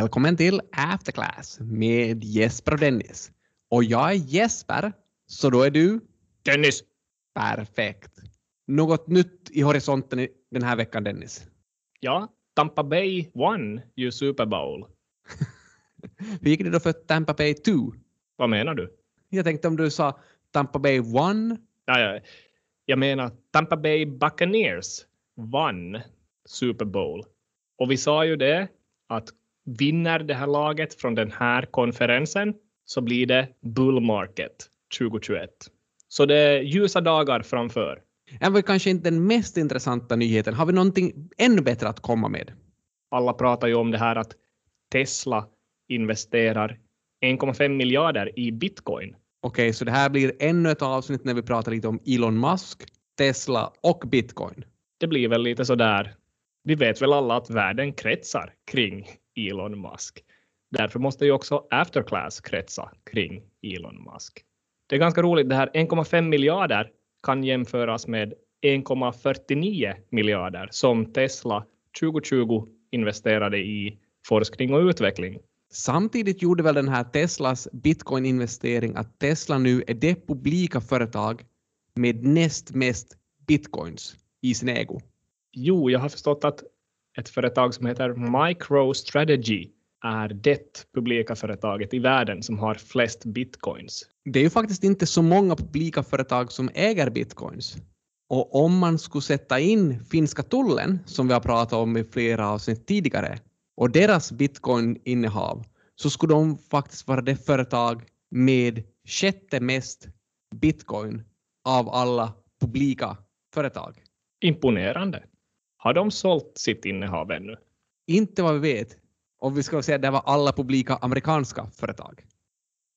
Välkommen till Afterclass med Jesper och Dennis. Och jag är Jesper, så då är du? Dennis! Perfekt. Något nytt i horisonten den här veckan, Dennis? Ja, Tampa Bay won ju Super Bowl. Hur gick det då för Tampa Bay 2? Vad menar du? Jag tänkte om du sa Tampa Bay won? Ja, ja. Jag menar Tampa Bay Buccaneers vann Super Bowl. Och vi sa ju det att vinner det här laget från den här konferensen så blir det bull market 2021. Så det är ljusa dagar framför. Det var kanske inte den mest intressanta nyheten. Har vi någonting ännu bättre att komma med? Alla pratar ju om det här att Tesla investerar 1,5 miljarder i bitcoin. Okej, så det här blir ännu ett avsnitt när vi pratar lite om Elon Musk, Tesla och bitcoin. Det blir väl lite så där. Vi vet väl alla att världen kretsar kring Elon Musk. Därför måste ju också Afterclass kretsa kring Elon Musk. Det är ganska roligt. Det här 1,5 miljarder kan jämföras med 1,49 miljarder som Tesla 2020 investerade i forskning och utveckling. Samtidigt gjorde väl den här Teslas bitcoin-investering att Tesla nu är det publika företag med näst mest bitcoins i sin ägo. Jo, jag har förstått att ett företag som heter MicroStrategy är det publika företaget i världen som har flest bitcoins. Det är ju faktiskt inte så många publika företag som äger bitcoins. Och om man skulle sätta in finska tullen, som vi har pratat om i flera avsnitt tidigare, och deras bitcoin-innehav, så skulle de faktiskt vara det företag med sjätte mest bitcoin av alla publika företag. Imponerande. Har de sålt sitt innehav ännu? Inte vad vi vet. Och vi ska säga att det var alla publika amerikanska företag.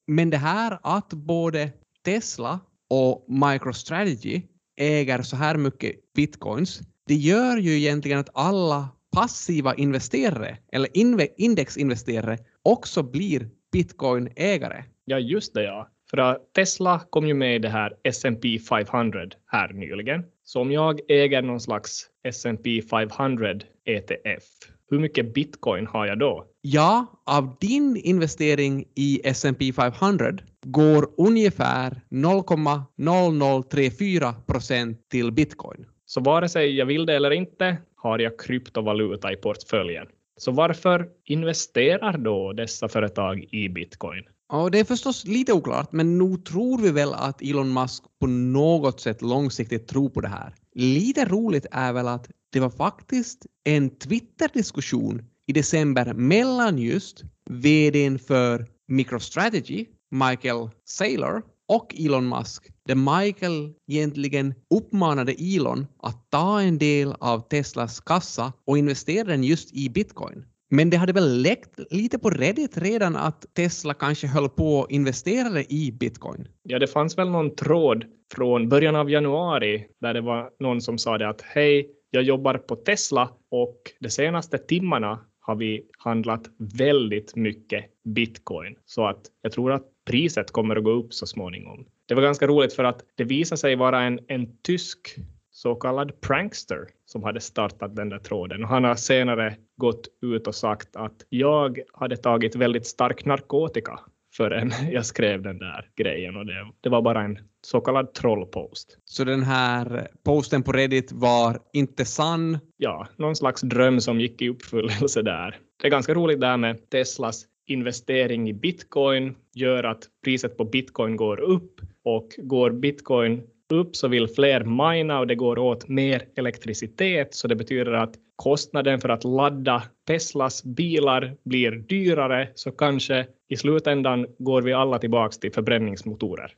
Men det här att både Tesla och MicroStrategy äger så här mycket bitcoins, det gör ju egentligen att alla passiva investerare eller indexinvesterare också blir bitcoinägare. Ja, just det ja. För Tesla kom ju med i det här S&P 500 här nyligen. Så om jag äger någon slags S&P 500 ETF, hur mycket bitcoin har jag då? Ja, av din investering i S&P 500 går ungefär 0,0034 procent till bitcoin. Så vare sig jag vill det eller inte har jag kryptovaluta i portföljen. Så varför investerar då dessa företag i bitcoin? Ja, det är förstås lite oklart, men nog tror vi väl att Elon Musk på något sätt långsiktigt tror på det här. Lite roligt är väl att det var faktiskt en Twitter-diskussion i december mellan just VDn för MicroStrategy, Michael Saylor, och Elon Musk, där Michael egentligen uppmanade Elon att ta en del av Teslas kassa och investera den just i bitcoin. Men det hade väl läckt lite på Reddit redan att Tesla kanske höll på att investera i bitcoin? Ja, det fanns väl någon tråd från början av januari där det var någon som sa det att hej, jag jobbar på Tesla och de senaste timmarna har vi handlat väldigt mycket bitcoin så att jag tror att priset kommer att gå upp så småningom. Det var ganska roligt för att det visade sig vara en, en tysk så kallad prankster som hade startat den där tråden. Och han har senare gått ut och sagt att jag hade tagit väldigt stark narkotika förrän jag skrev den där grejen och det, det var bara en så kallad trollpost. Så den här posten på Reddit var inte sann? Ja, någon slags dröm som gick i uppfyllelse där. Det är ganska roligt där med Teslas investering i bitcoin gör att priset på bitcoin går upp och går bitcoin upp så vill fler mina och det går åt mer elektricitet så det betyder att kostnaden för att ladda Teslas bilar blir dyrare så kanske i slutändan går vi alla tillbaks till förbränningsmotorer.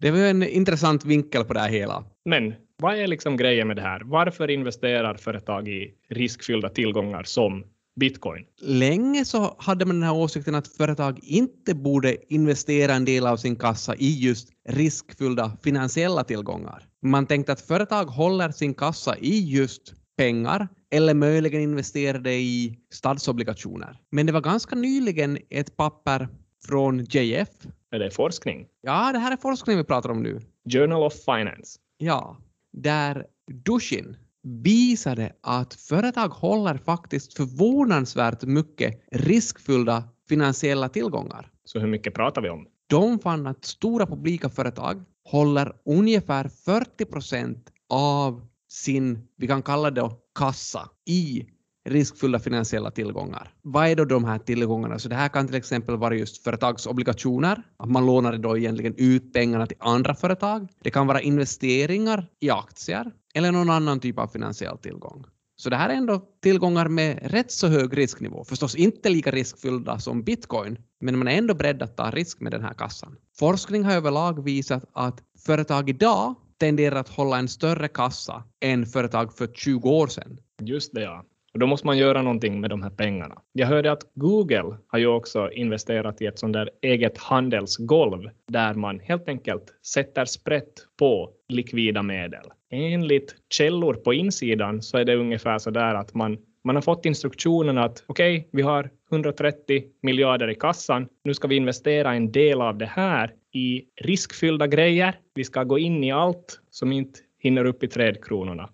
Det var en intressant vinkel på det här hela. Men vad är liksom grejen med det här? Varför investerar företag i riskfyllda tillgångar som bitcoin? Länge så hade man den här åsikten att företag inte borde investera en del av sin kassa i just riskfyllda finansiella tillgångar. Man tänkte att företag håller sin kassa i just pengar eller möjligen investerade i statsobligationer. Men det var ganska nyligen ett papper från JF. Är det forskning? Ja, det här är forskning vi pratar om nu. Journal of Finance. Ja, där Dushin visade att företag håller faktiskt förvånansvärt mycket riskfyllda finansiella tillgångar. Så hur mycket pratar vi om? De fann att stora publika företag håller ungefär 40 procent av sin, vi kan kalla det kassa, i riskfyllda finansiella tillgångar. Vad är då de här tillgångarna? Så det här kan till exempel vara just företagsobligationer, att man lånar då egentligen ut pengarna till andra företag. Det kan vara investeringar i aktier eller någon annan typ av finansiell tillgång. Så det här är ändå tillgångar med rätt så hög risknivå. Förstås inte lika riskfyllda som bitcoin, men man är ändå beredd att ta risk med den här kassan. Forskning har överlag visat att företag idag tenderar att hålla en större kassa än företag för 20 år sedan. Just det, ja. Och då måste man göra någonting med de här pengarna. Jag hörde att Google har ju också investerat i ett sånt där eget handelsgolv där man helt enkelt sätter sprätt på likvida medel. Enligt källor på insidan så är det ungefär så där att man man har fått instruktionen att okej, okay, vi har 130 miljarder i kassan. Nu ska vi investera en del av det här i riskfyllda grejer. Vi ska gå in i allt som inte hinner upp i trädkronorna.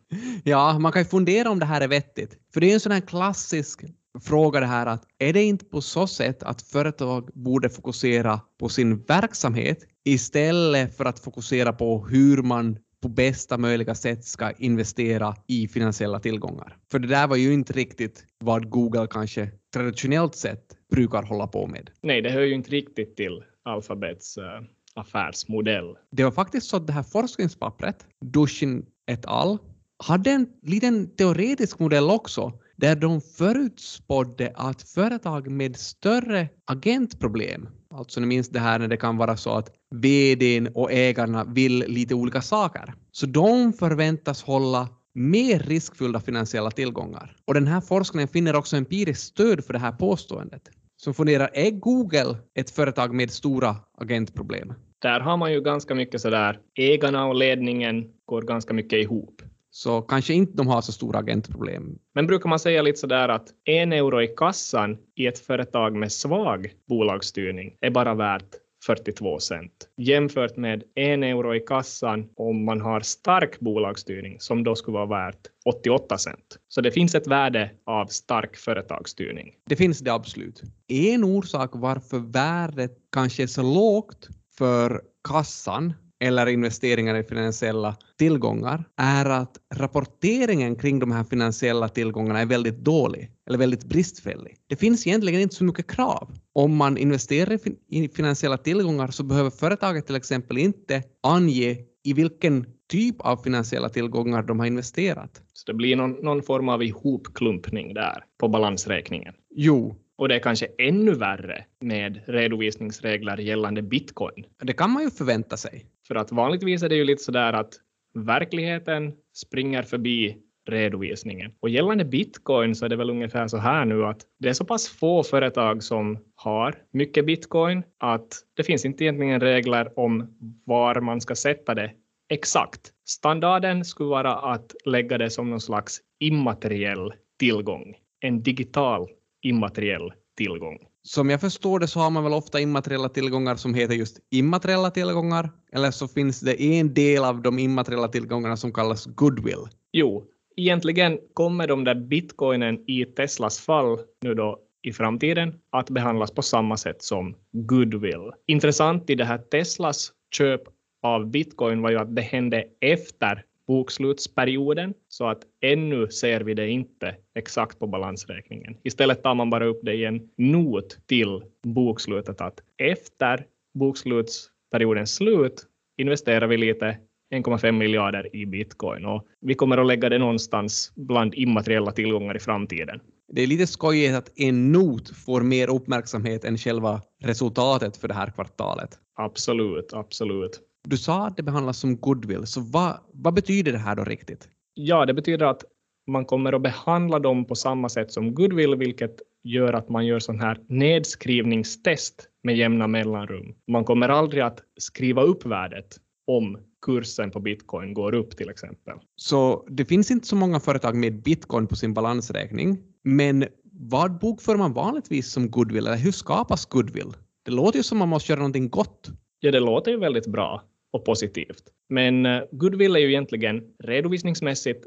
Ja, man kan ju fundera om det här är vettigt. För det är en sån här klassisk fråga det här att är det inte på så sätt att företag borde fokusera på sin verksamhet istället för att fokusera på hur man på bästa möjliga sätt ska investera i finansiella tillgångar. För det där var ju inte riktigt vad Google kanske traditionellt sett brukar hålla på med. Nej, det hör ju inte riktigt till Alphabets uh, affärsmodell. Det var faktiskt så att det här forskningspappret, Dushin et al, hade en liten teoretisk modell också där de förutspådde att företag med större agentproblem, alltså ni minns det här när det kan vara så att VDn och ägarna vill lite olika saker, så de förväntas hålla mer riskfyllda finansiella tillgångar. Och den här forskningen finner också empiriskt stöd för det här påståendet. Så funderar, är Google ett företag med stora agentproblem? Där har man ju ganska mycket sådär, ägarna och ledningen går ganska mycket ihop. Så kanske inte de har så stora agentproblem. Men brukar man säga lite sådär att en euro i kassan i ett företag med svag bolagsstyrning är bara värt 42 cent jämfört med en euro i kassan om man har stark bolagsstyrning som då skulle vara värt 88 cent. Så det finns ett värde av stark företagsstyrning. Det finns det absolut. En orsak varför värdet kanske är så lågt för kassan eller investeringar i finansiella tillgångar är att rapporteringen kring de här finansiella tillgångarna är väldigt dålig eller väldigt bristfällig. Det finns egentligen inte så mycket krav. Om man investerar i finansiella tillgångar så behöver företaget till exempel inte ange i vilken typ av finansiella tillgångar de har investerat. Så det blir någon, någon form av ihopklumpning där på balansräkningen? Jo, och det är kanske ännu värre med redovisningsregler gällande bitcoin. Det kan man ju förvänta sig. För att vanligtvis är det ju lite sådär att verkligheten springer förbi redovisningen. Och gällande bitcoin så är det väl ungefär så här nu att det är så pass få företag som har mycket bitcoin att det finns inte egentligen regler om var man ska sätta det exakt. Standarden skulle vara att lägga det som någon slags immateriell tillgång, en digital immateriell tillgång. Som jag förstår det så har man väl ofta immateriella tillgångar som heter just immateriella tillgångar, eller så finns det en del av de immateriella tillgångarna som kallas goodwill. Jo, egentligen kommer de där bitcoinen i Teslas fall nu då i framtiden att behandlas på samma sätt som goodwill. Intressant i det här Teslas köp av bitcoin var ju att det hände efter bokslutsperioden, så att ännu ser vi det inte exakt på balansräkningen. Istället tar man bara upp det i en not till bokslutet att efter bokslutsperiodens slut investerar vi lite 1,5 miljarder i bitcoin och vi kommer att lägga det någonstans bland immateriella tillgångar i framtiden. Det är lite skojigt att en not får mer uppmärksamhet än själva resultatet för det här kvartalet. Absolut, absolut. Du sa att det behandlas som goodwill, så vad, vad betyder det här då riktigt? Ja, det betyder att man kommer att behandla dem på samma sätt som goodwill, vilket gör att man gör sån här nedskrivningstest med jämna mellanrum. Man kommer aldrig att skriva upp värdet om kursen på bitcoin går upp till exempel. Så det finns inte så många företag med bitcoin på sin balansräkning, men vad bokför man vanligtvis som goodwill, eller hur skapas goodwill? Det låter ju som man måste göra någonting gott. Ja, det låter ju väldigt bra och positivt. Men eh, goodwill är ju egentligen redovisningsmässigt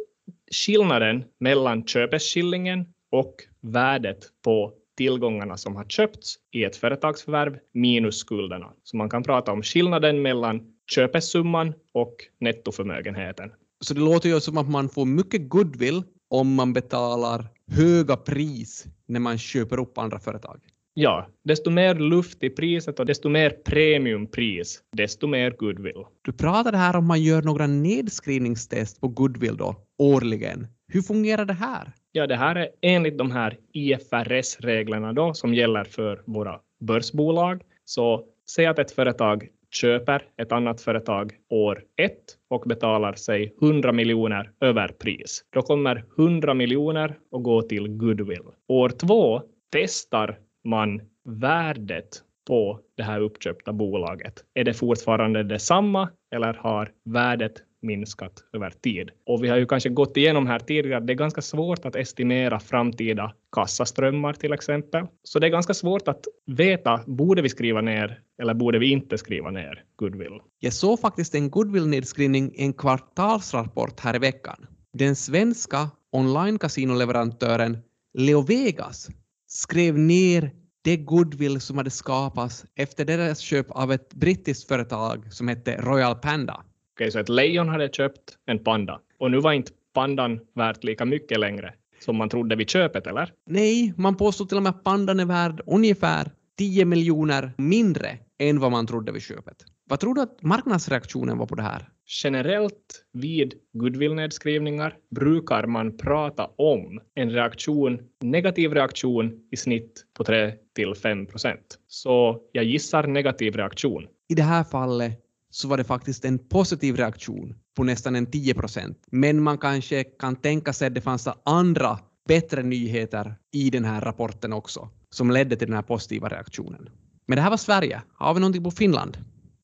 skillnaden mellan köpeskillingen och värdet på tillgångarna som har köpts i ett företagsförvärv minus skulderna. Så man kan prata om skillnaden mellan köpesumman och nettoförmögenheten. Så det låter ju som att man får mycket goodwill om man betalar höga pris när man köper upp andra företag. Ja, desto mer luft i priset och desto mer premiumpris, desto mer goodwill. Du pratade här om man gör några nedskrivningstest på goodwill då, årligen. Hur fungerar det här? Ja, det här är enligt de här IFRS-reglerna då som gäller för våra börsbolag. Så säg att ett företag köper ett annat företag år ett och betalar sig 100 miljoner över pris. Då kommer 100 miljoner att gå till goodwill. År två testar man värdet på det här uppköpta bolaget. Är det fortfarande detsamma eller har värdet minskat över tid. Och vi har ju kanske gått igenom här tidigare, det är ganska svårt att estimera framtida kassaströmmar till exempel. Så det är ganska svårt att veta, borde vi skriva ner eller borde vi inte skriva ner goodwill? Jag såg faktiskt en goodwill-nedskrivning i en kvartalsrapport här i veckan. Den svenska online-kasinoleverantören Leo Vegas skrev ner det goodwill som hade skapats efter deras köp av ett brittiskt företag som hette Royal Panda. Okej, så ett lejon hade köpt en panda och nu var inte pandan värt lika mycket längre som man trodde vid köpet, eller? Nej, man påstod till och med att pandan är värd ungefär 10 miljoner mindre än vad man trodde vid köpet. Vad tror du att marknadsreaktionen var på det här? Generellt vid goodwill-nedskrivningar brukar man prata om en reaktion, negativ reaktion i snitt på 3 till 5 procent. Så jag gissar negativ reaktion. I det här fallet så var det faktiskt en positiv reaktion på nästan en 10 procent. Men man kanske kan tänka sig att det fanns andra bättre nyheter i den här rapporten också som ledde till den här positiva reaktionen. Men det här var Sverige. Har vi någonting på Finland?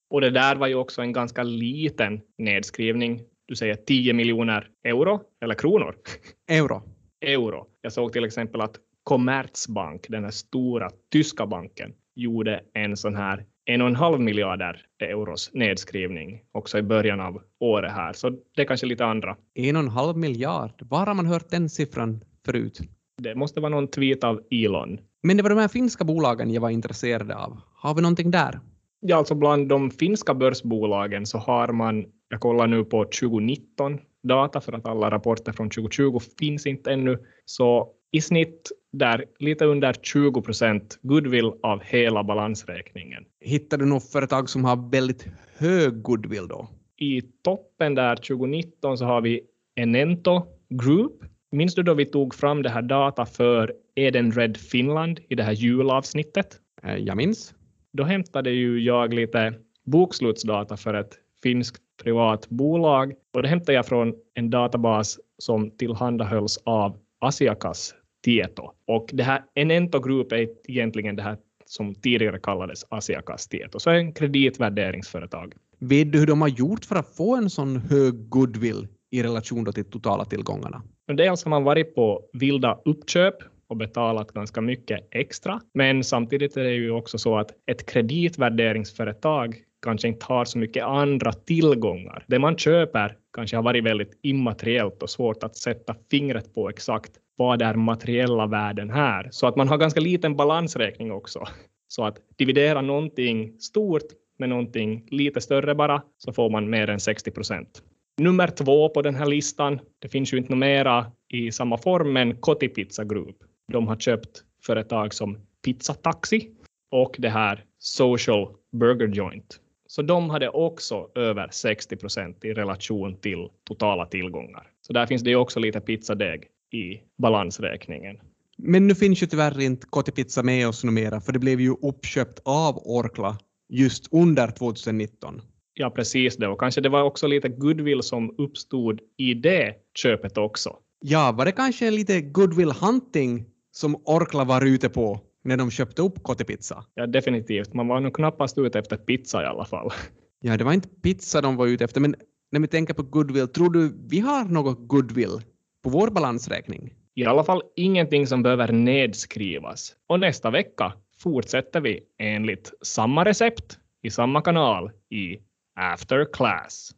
Och det där var ju också en ganska liten nedskrivning. Du säger 10 miljoner euro eller kronor? Euro. Euro. Jag såg till exempel att Commerzbank, den här stora tyska banken, gjorde en sån här en och en halv miljarder euros nedskrivning också i början av året här. Så det är kanske lite andra. En och en halv miljard. Var har man hört den siffran förut? Det måste vara någon tweet av Elon. Men det var de här finska bolagen jag var intresserad av. Har vi någonting där? Ja, alltså bland de finska börsbolagen så har man, jag kollar nu på 2019 data för att alla rapporter från 2020 finns inte ännu, så i snitt där lite under 20 procent goodwill av hela balansräkningen. Hittar du något företag som har väldigt hög goodwill då? I toppen där 2019 så har vi Enento Group. Minns du då vi tog fram det här data för Edenred Finland i det här julavsnittet? Eh, jag minns. Då hämtade ju jag lite bokslutsdata för ett finskt privat bolag och det hämtade jag från en databas som tillhandahölls av Asiakas Tieto. Och det här Enento Group är egentligen det här som tidigare kallades Asiakas Tieto, så en kreditvärderingsföretag. Vet du hur de har gjort för att få en sån hög goodwill i relation till totala tillgångarna? Dels har man varit på vilda uppköp och betalat ganska mycket extra. Men samtidigt är det ju också så att ett kreditvärderingsföretag kanske inte har så mycket andra tillgångar. Det man köper kanske har varit väldigt immateriellt och svårt att sätta fingret på exakt vad är materiella värden här? Så att man har ganska liten balansräkning också. Så att dividera någonting stort med någonting lite större bara, så får man mer än 60 procent. Nummer två på den här listan, det finns ju inte mera i samma form, men Kotipizza Group. De har köpt företag som Pizza Taxi och det här Social Burger Joint. Så de hade också över 60 procent i relation till totala tillgångar. Så där finns det ju också lite pizzadeg i balansräkningen. Men nu finns ju tyvärr inte Kotipizza med oss numera, för det blev ju uppköpt av Orkla just under 2019. Ja, precis det. Och kanske det var också lite goodwill som uppstod i det köpet också. Ja, var det kanske lite goodwill hunting som Orkla var ute på när de köpte upp Kotipizza? Ja, definitivt. Man var nog knappast ute efter pizza i alla fall. Ja, det var inte pizza de var ute efter, men när vi tänker på goodwill, tror du vi har något goodwill på vår balansräkning? I alla fall ingenting som behöver nedskrivas. Och nästa vecka fortsätter vi enligt samma recept i samma kanal i After Class.